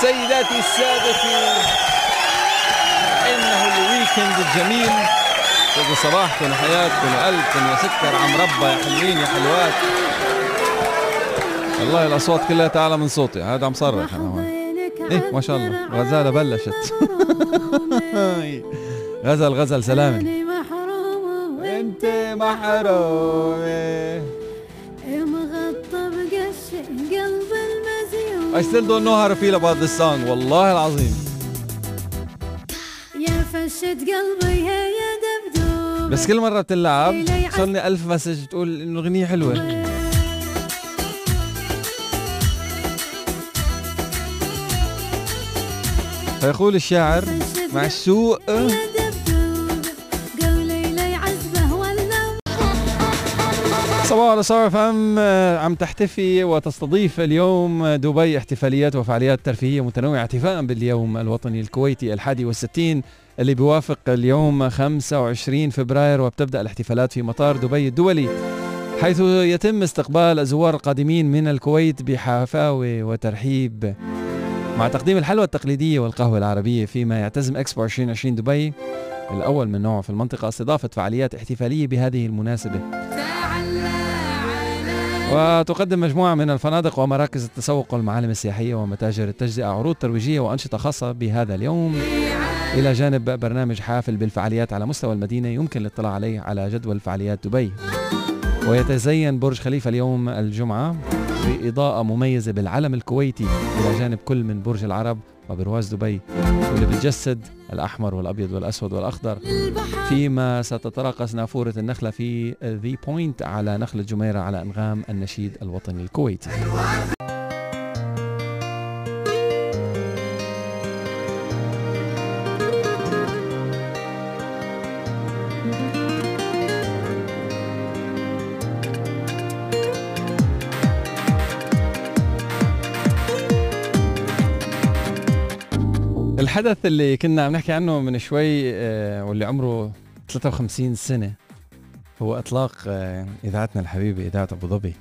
سيداتي السادتي إنه الويكند الجميل. كل صباح كل حياة كل قلب كل يا سكر عم ربى يا حلوين يا حلوات. والله الأصوات كلها تعالى من صوتي هذا عم صرخ أنا هون. إيه ما شاء الله. غزالة بلشت. غزل غزل سلامي أنت محرومة. I still don't know how to feel about this song والله العظيم يا فشت قلبي يا دبدوب بس كل مرة بتلعب صارني ألف مسج تقول إنه أغنية حلوة. فيقول الشاعر مع السوق صباح على صار فهم. عم تحتفي وتستضيف اليوم دبي احتفاليات وفعاليات ترفيهية متنوعة احتفاء باليوم الوطني الكويتي الحادي والستين اللي بيوافق اليوم 25 فبراير وبتبدأ الاحتفالات في مطار دبي الدولي حيث يتم استقبال الزوار القادمين من الكويت بحفاوة وترحيب. مع تقديم الحلوى التقليدية والقهوة العربية فيما يعتزم إكسبو 2020 دبي الأول من نوعه في المنطقة استضافة فعاليات احتفالية بهذه المناسبة. وتقدم مجموعة من الفنادق ومراكز التسوق والمعالم السياحية ومتاجر التجزئة عروض ترويجية وأنشطة خاصة بهذا اليوم. إلى جانب برنامج حافل بالفعاليات على مستوى المدينة يمكن الاطلاع عليه على جدول فعاليات دبي. ويتزين برج خليفة اليوم الجمعة بإضاءة مميزة بالعلم الكويتي. إلى جانب كل من برج العرب وبرواز دبي واللي بتجسد الأحمر والأبيض والأسود والأخضر فيما ستتراقص نافورة النخلة في ذي بوينت على نخلة جميرة على أنغام النشيد الوطني الكويتي. الحدث اللي كنا عم نحكي عنه من شوي آه، واللي عمره 53 سنة هو إطلاق آه، إذاعتنا الحبيبة إذاعة أبو ظبي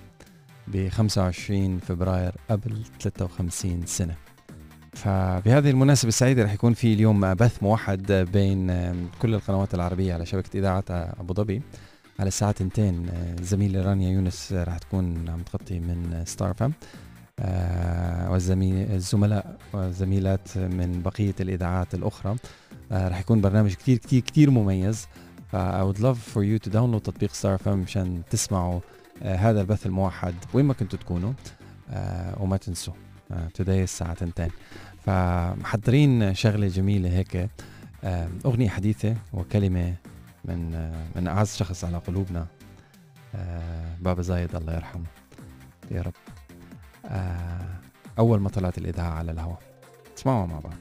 ب 25 فبراير قبل 53 سنة. فبهذه المناسبة السعيدة رح يكون في اليوم بث موحد بين آه، كل القنوات العربية على شبكة إذاعة أبو ظبي. على الساعة 2 زميلة رانيا يونس رح تكون عم تغطي من ستار فام آه، والزميل الزملاء والزميلات من بقية الإذاعات الأخرى. آه، رح يكون برنامج كتير كتير كتير مميز. I would love for you to download تطبيق ستار فم مشان تسمعوا آه، هذا البث الموحد وين ما كنتوا تكونوا وما تنسوا today الساعة 2 فمحضرين شغلة جميلة هيك أغنية حديثة وكلمة من من أعز شخص على قلوبنا بابا زايد الله يرحمه. يا رب. أول ما طلعت الإذاعة على الهواء. اسمعوا مع بعض.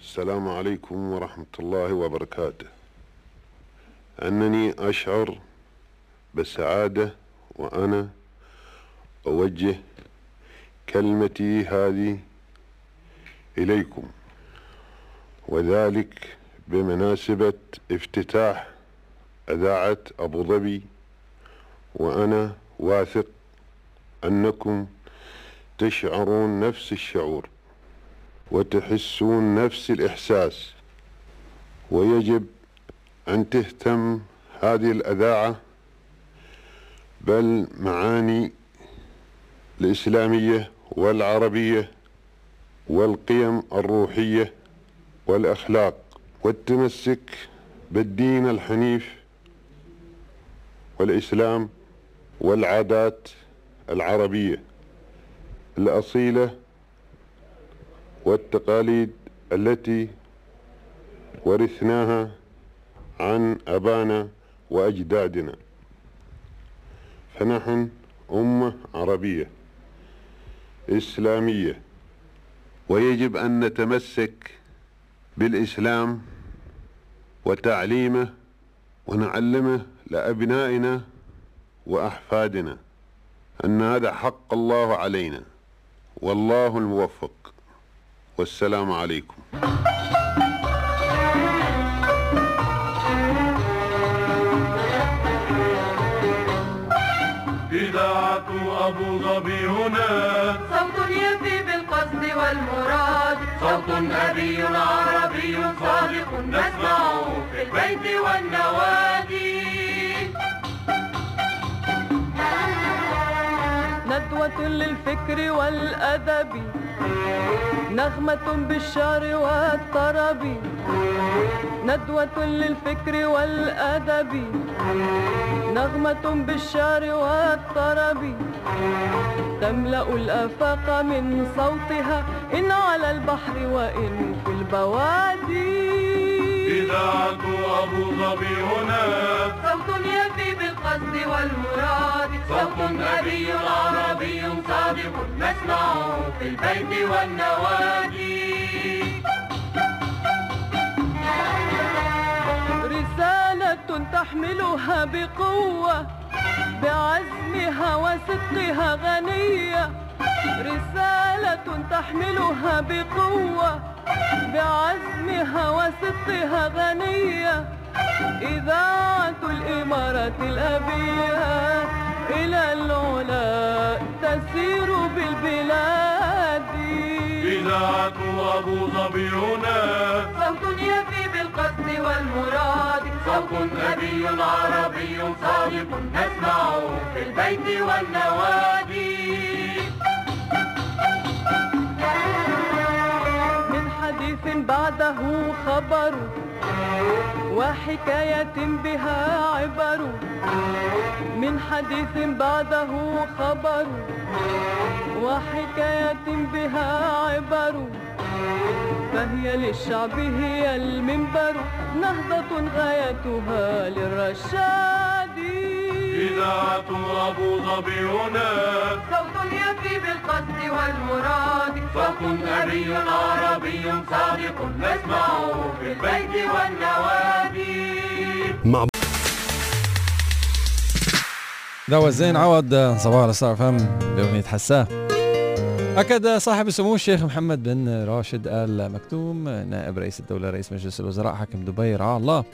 السلام عليكم ورحمة الله وبركاته. أنني أشعر بالسعادة وأنا أوجه كلمتي هذه إليكم. وذلك بمناسبة افتتاح إذاعة أبو ظبي وأنا واثق أنكم تشعرون نفس الشعور وتحسون نفس الإحساس ويجب أن تهتم هذه الأذاعة بل معاني الإسلامية والعربية والقيم الروحية والأخلاق والتمسك بالدين الحنيف والإسلام والعادات العربية. الأصيلة والتقاليد التي ورثناها عن أبانا وأجدادنا. فنحن أمة عربية إسلامية ويجب أن نتمسك بالإسلام وتعليمه ونعلمه لأبنائنا وأحفادنا أن هذا حق الله علينا. والله الموفق. والسلام عليكم. إذاعة أبو ظبي هنا. صوت يفي بالقصد والمراد. صوت أبي عربي صادق. نسمعه في البيت والنوادي. ندوة للفكر والأدب. نغمة بالشعر والطرب. ندوة للفكر والأدب. نغمة بالشعر والطرب. تملأ الآفاق من صوتها إن على البحر وإن في البوادي. إذاعة أبو ظبي هنا. صوت يفي بالقصد والمراد. صوت أبي عربي صادق نسمعه في البيت والنوادي. رسالة تحملها بقوة بعزمها وصدقها غنية. رسالة تحملها بقوة بعزمها وصدقها غنية. إذاعة الإمارات الأبية إلى العلا تسير بالبلاد. إذاعة أبو ظبي هنا صوت يفي بالقصد والمراد. صوت أبي عربي صادق نسمعه في البيت والنوادي. حديث بعده خبر وحكاية بها عبر من حديث بعده خبر وحكاية بها عبر فهي للشعب هي المنبر نهضة غايتها للرشاد. إذاعة أبو ظبي هنا صوت يفي بالقصد والمراد. صوت أبي عربي صادق نسمعه في البيت والنوادي. ذا هو الزين عوض صباح الستار فم بأغنية حساه أكد صاحب السمو الشيخ محمد بن راشد آل مكتوم نائب رئيس الدولة رئيس مجلس الوزراء حاكم دبي رعاه الله.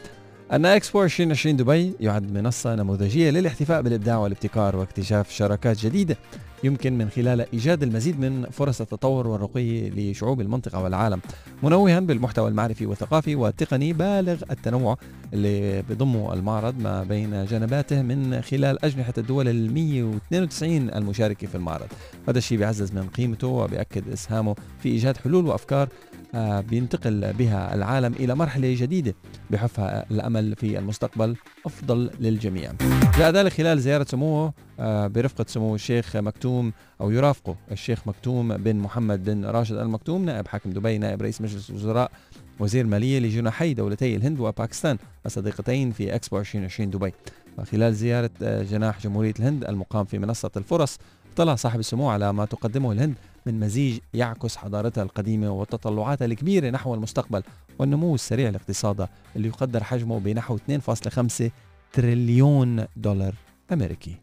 أن إكسبو 2020 دبي يعد منصة نموذجية للاحتفاء بالإبداع والابتكار واكتشاف شراكات جديدة. يمكن من خلال إيجاد المزيد من فرص التطور والرقي لشعوب المنطقة والعالم. منوها بالمحتوى المعرفي والثقافي والتقني بالغ التنوع اللي بضمه المعرض ما بين جنباته من خلال أجنحة الدول ال 192 المشاركة في المعرض. هذا الشيء بيعزز من قيمته وبيأكد إسهامه في إيجاد حلول وأفكار بينتقل بها العالم إلى مرحلة جديدة بحفها الأمل في المستقبل. أفضل للجميع. جاء ذلك خلال زيارة سموه آه، برفقة سمو الشيخ مكتوم أو يرافقه الشيخ مكتوم بن محمد بن راشد المكتوم نائب حاكم دبي نائب رئيس مجلس الوزراء وزير مالية لجناحي دولتي الهند وباكستان الصديقتين في إكسبو 2020 دبي. وخلال زيارة آه، جناح جمهورية الهند المقام في منصة الفرص اطلع صاحب السمو على ما تقدمه الهند من مزيج يعكس حضارتها القديمة وتطلعاتها الكبيرة نحو المستقبل والنمو السريع لاقتصادها اللي يقدر حجمه بنحو 2.5 تريليون دولار أمريكي.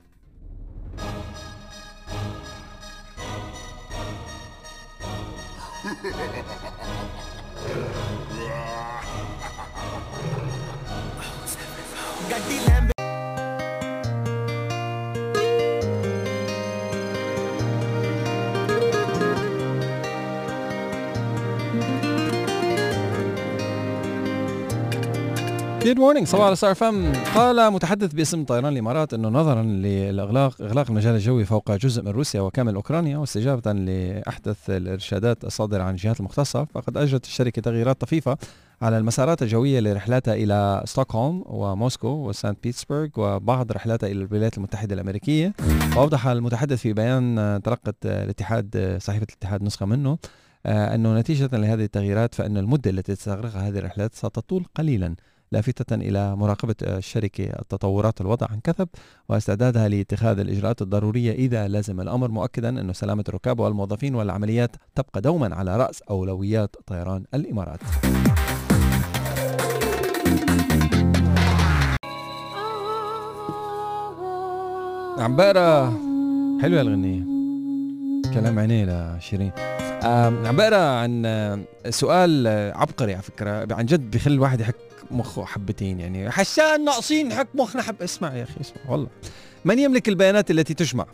good morning صباح ال Star FM. قال متحدث باسم طيران الإمارات إنه نظرا للاغلاق إغلاق المجال الجوي فوق جزء من روسيا وكامل أوكرانيا واستجابة لأحدث الإرشادات الصادرة عن الجهات المختصة. فقد أجرت الشركة تغييرات طفيفة على المسارات الجوية لرحلاتها إلى ستوكهولم وموسكو وسانت بطرسبرغ وبعض رحلاتها إلى الولايات المتحدة الأمريكية. وأوضح المتحدث في بيان تلقت الاتحاد صحيفة الاتحاد نسخة منه آه، إنه نتيجة لهذه التغييرات فان المدة التي تستغرقها هذه الرحلات ستطول قليلا. لافتة إلى مراقبة الشركة التطورات. الوضع عن كثب واستعدادها لاتخاذ الإجراءات الضرورية إذا لزم الأمر مؤكدا أن سلامة الركاب والموظفين والعمليات تبقى دوما على رأس أولويات طيران الإمارات. عم بقرا حلوة الغنية. كلام عينيه لشيرين عم بقرا عن سؤال عبقري على فكرة. عن جد بخلي الواحد يحك مخه حبتين يعني. حشان ناقصين حك مخنا حب. اسمع يا أخي اسمع. والله. من يملك البيانات التي تجمع؟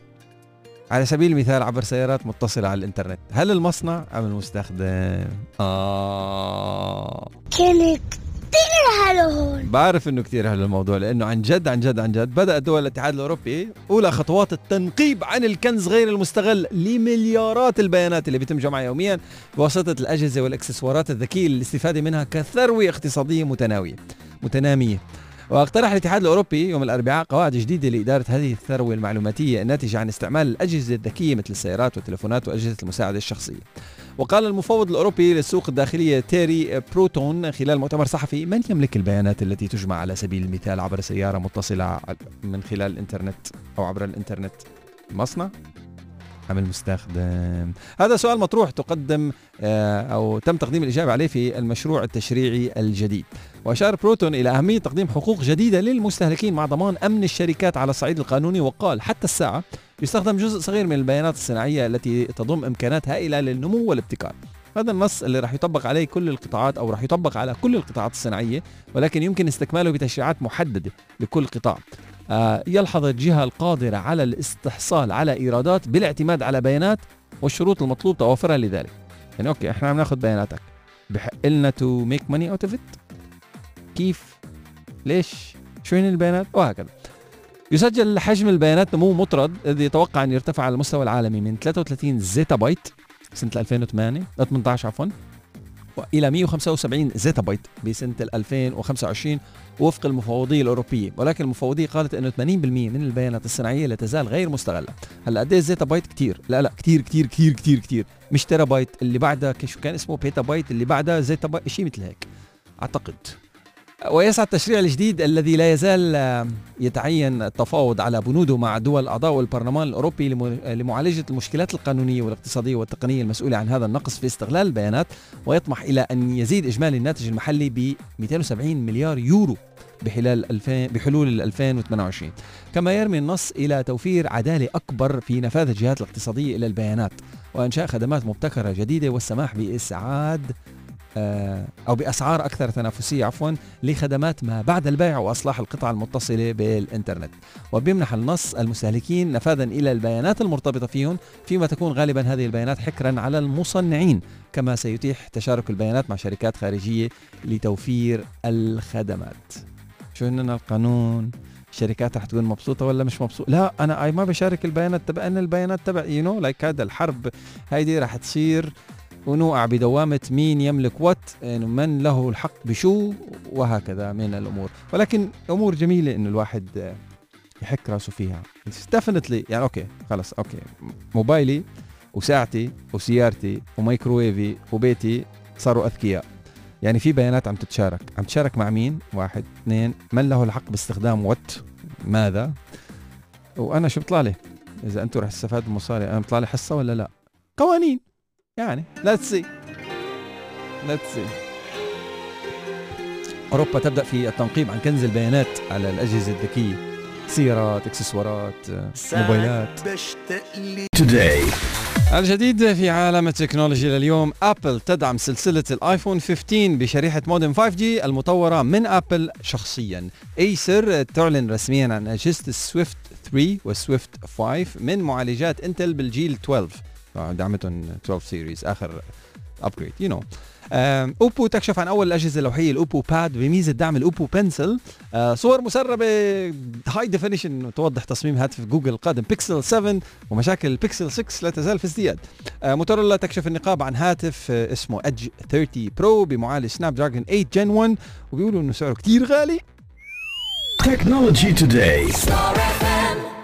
على سبيل المثال عبر سيارات متصلة على الإنترنت. هل المصنع أم المستخدم؟ آه. كانت حلو هون بعرف إنه كثير حلو الموضوع لأنه عن جد عن جد عن جد بدات دول الاتحاد الأوروبي أولى خطوات التنقيب عن الكنز غير المستغل لمليارات البيانات اللي بيتم جمعها يوميا بواسطة الأجهزة والإكسسوارات الذكية للاستفادة منها كثروة اقتصادية متناوية متنامية. واقترح الاتحاد الأوروبي يوم الأربعاء قواعد جديدة لإدارة هذه الثروة المعلوماتية الناتجة عن استعمال الأجهزة الذكية مثل السيارات والتلفونات وأجهزة المساعدة الشخصية. وقال المفوض الأوروبي للسوق الداخلية تيري بروتون خلال مؤتمر صحفي من يملك البيانات التي تجمع على سبيل المثال عبر سيارة متصلة من خلال الإنترنت أو عبر الإنترنت؟ المصنع أم المستخدم؟ هذا سؤال مطروح تقدم آه، أو تم تقديم الإجابة عليه في المشروع التشريعي الجديد. وأشار بروتون إلى أهمية تقديم حقوق جديدة للمستهلكين مع ضمان أمن الشركات على الصعيد القانوني وقال حتى الساعة يستخدم جزء صغير من البيانات الصناعية التي تضم إمكانات هائلة للنمو والابتكار. هذا النص اللي راح يطبق عليه كل القطاعات أو راح يطبق على كل القطاعات الصناعية ولكن يمكن استكماله بتشريعات محددة لكل قطاع. يلحظ الجهة القادرة على الاستحصال على إيرادات بالاعتماد على بيانات والشروط المطلوب توفرها لذلك. يعني okay إحنا عم ناخذ بياناتك. بحق لنا to make money out of it كيف؟ ليش؟ شو هن البيانات؟ وهكذا. يسجل حجم البيانات نمو مطرد الذي يتوقع أن يرتفع على المستوى العالمي من 33 زيتا بايت سنة 2008 18 عفوا وإلى 175 زيتا بايت بسنة 2025 وفق المفوضيه الاوروبيه ولكن المفوضيه قالت إنه 80% من البيانات الصناعية لا تزال غير مستغلة. هلا قد إيه بايت كثير لا لا كثير كثير كثير كثير كثير مش تيرا بايت اللي بعدها شو كان اسمه بيتا بايت اللي بعدها زيتا بايت شيء مثل هيك. أعتقد. ويسعى التشريع الجديد الذي لا يزال يتعين التفاوض على بنوده مع دول اعضاء البرلمان الأوروبي لم- لمعالجة المشكلات القانونية والاقتصادية والتقنية المسؤولة عن هذا النقص في استغلال البيانات ويطمح إلى أن يزيد إجمالي الناتج المحلي ب 270 مليار يورو بحلال 2000 بحلول 2028 كما يرمي النص إلى توفير عدالة أكبر في نفاذ الجهات الاقتصادية إلى البيانات. وإنشاء خدمات مبتكرة جديدة والسماح بإسعاد آه، أو بأسعار أكثر تنافسية عفوا لخدمات ما بعد البيع وأصلاح القطع المتصلة بالإنترنت. وبيمنح النص المستهلكين نفاذا إلى البيانات المرتبطة فيهم فيما تكون غالبا هذه البيانات حكرا على المصنعين كما سيتيح تشارك البيانات مع شركات خارجية لتوفير الخدمات. شو هن القانون؟ الشركات رح تكون مبسوطة ولا مش مبسوطة؟ لا أنا أي ما بشارك البيانات تبع أن البيانات تبع you know like هذا الحرب هيدي رح تصير ونوقع بدوامة مين يملك what يعني من له الحق بشو وهكذا من الأمور. ولكن أمور جميلة إنه الواحد آه، يحك راسه فيها. definitely يعني okay خلص okay. موبايلي وساعتي وسيارتي وميكروويفي وبيتي صاروا أذكياء. يعني في بيانات عم تتشارك. عم تشارك مع مين؟ واحد اثنين. من له الحق باستخدام what ماذا؟ وأنا شو بيطلع لي؟ إذا أنتم رح تستفادوا مصاري أنا بيطلع لي حصة ولا لا؟ قوانين. يعني let's see let's see أوروبا تبدأ في التنقيب عن كنز البيانات على الأجهزة الذكية. سيارات إكسسوارات موبايلات. Today. الجديد في عالم التكنولوجيا لليوم Apple تدعم سلسلة ال iPhone 15 بشريحة مودم 5G المطورة من Apple شخصيا. Acer تعلن رسميا عن اجهزه ال Swift 3 وال Swift 5 من معالجات Intel بالجيل 12 آه، دعمتهم 12 series آخر upgrade you know Oppo تكشف عن أول الأجهزة اللوحية ال Oppo Pad بميزة دعم ال Oppo Pencil آه، صور مسربة high definition توضح تصميم هاتف جوجل القادم بيكسل 7 ومشاكل البيكسل 6 لا تزال في ازدياد. آه، موتورولا تكشف النقاب عن هاتف آه، اسمه Edge 30 Pro بمعالج Snapdragon 8 Gen 1 وبيقولوا إنه سعره كتير غالي. Technology Today. Star F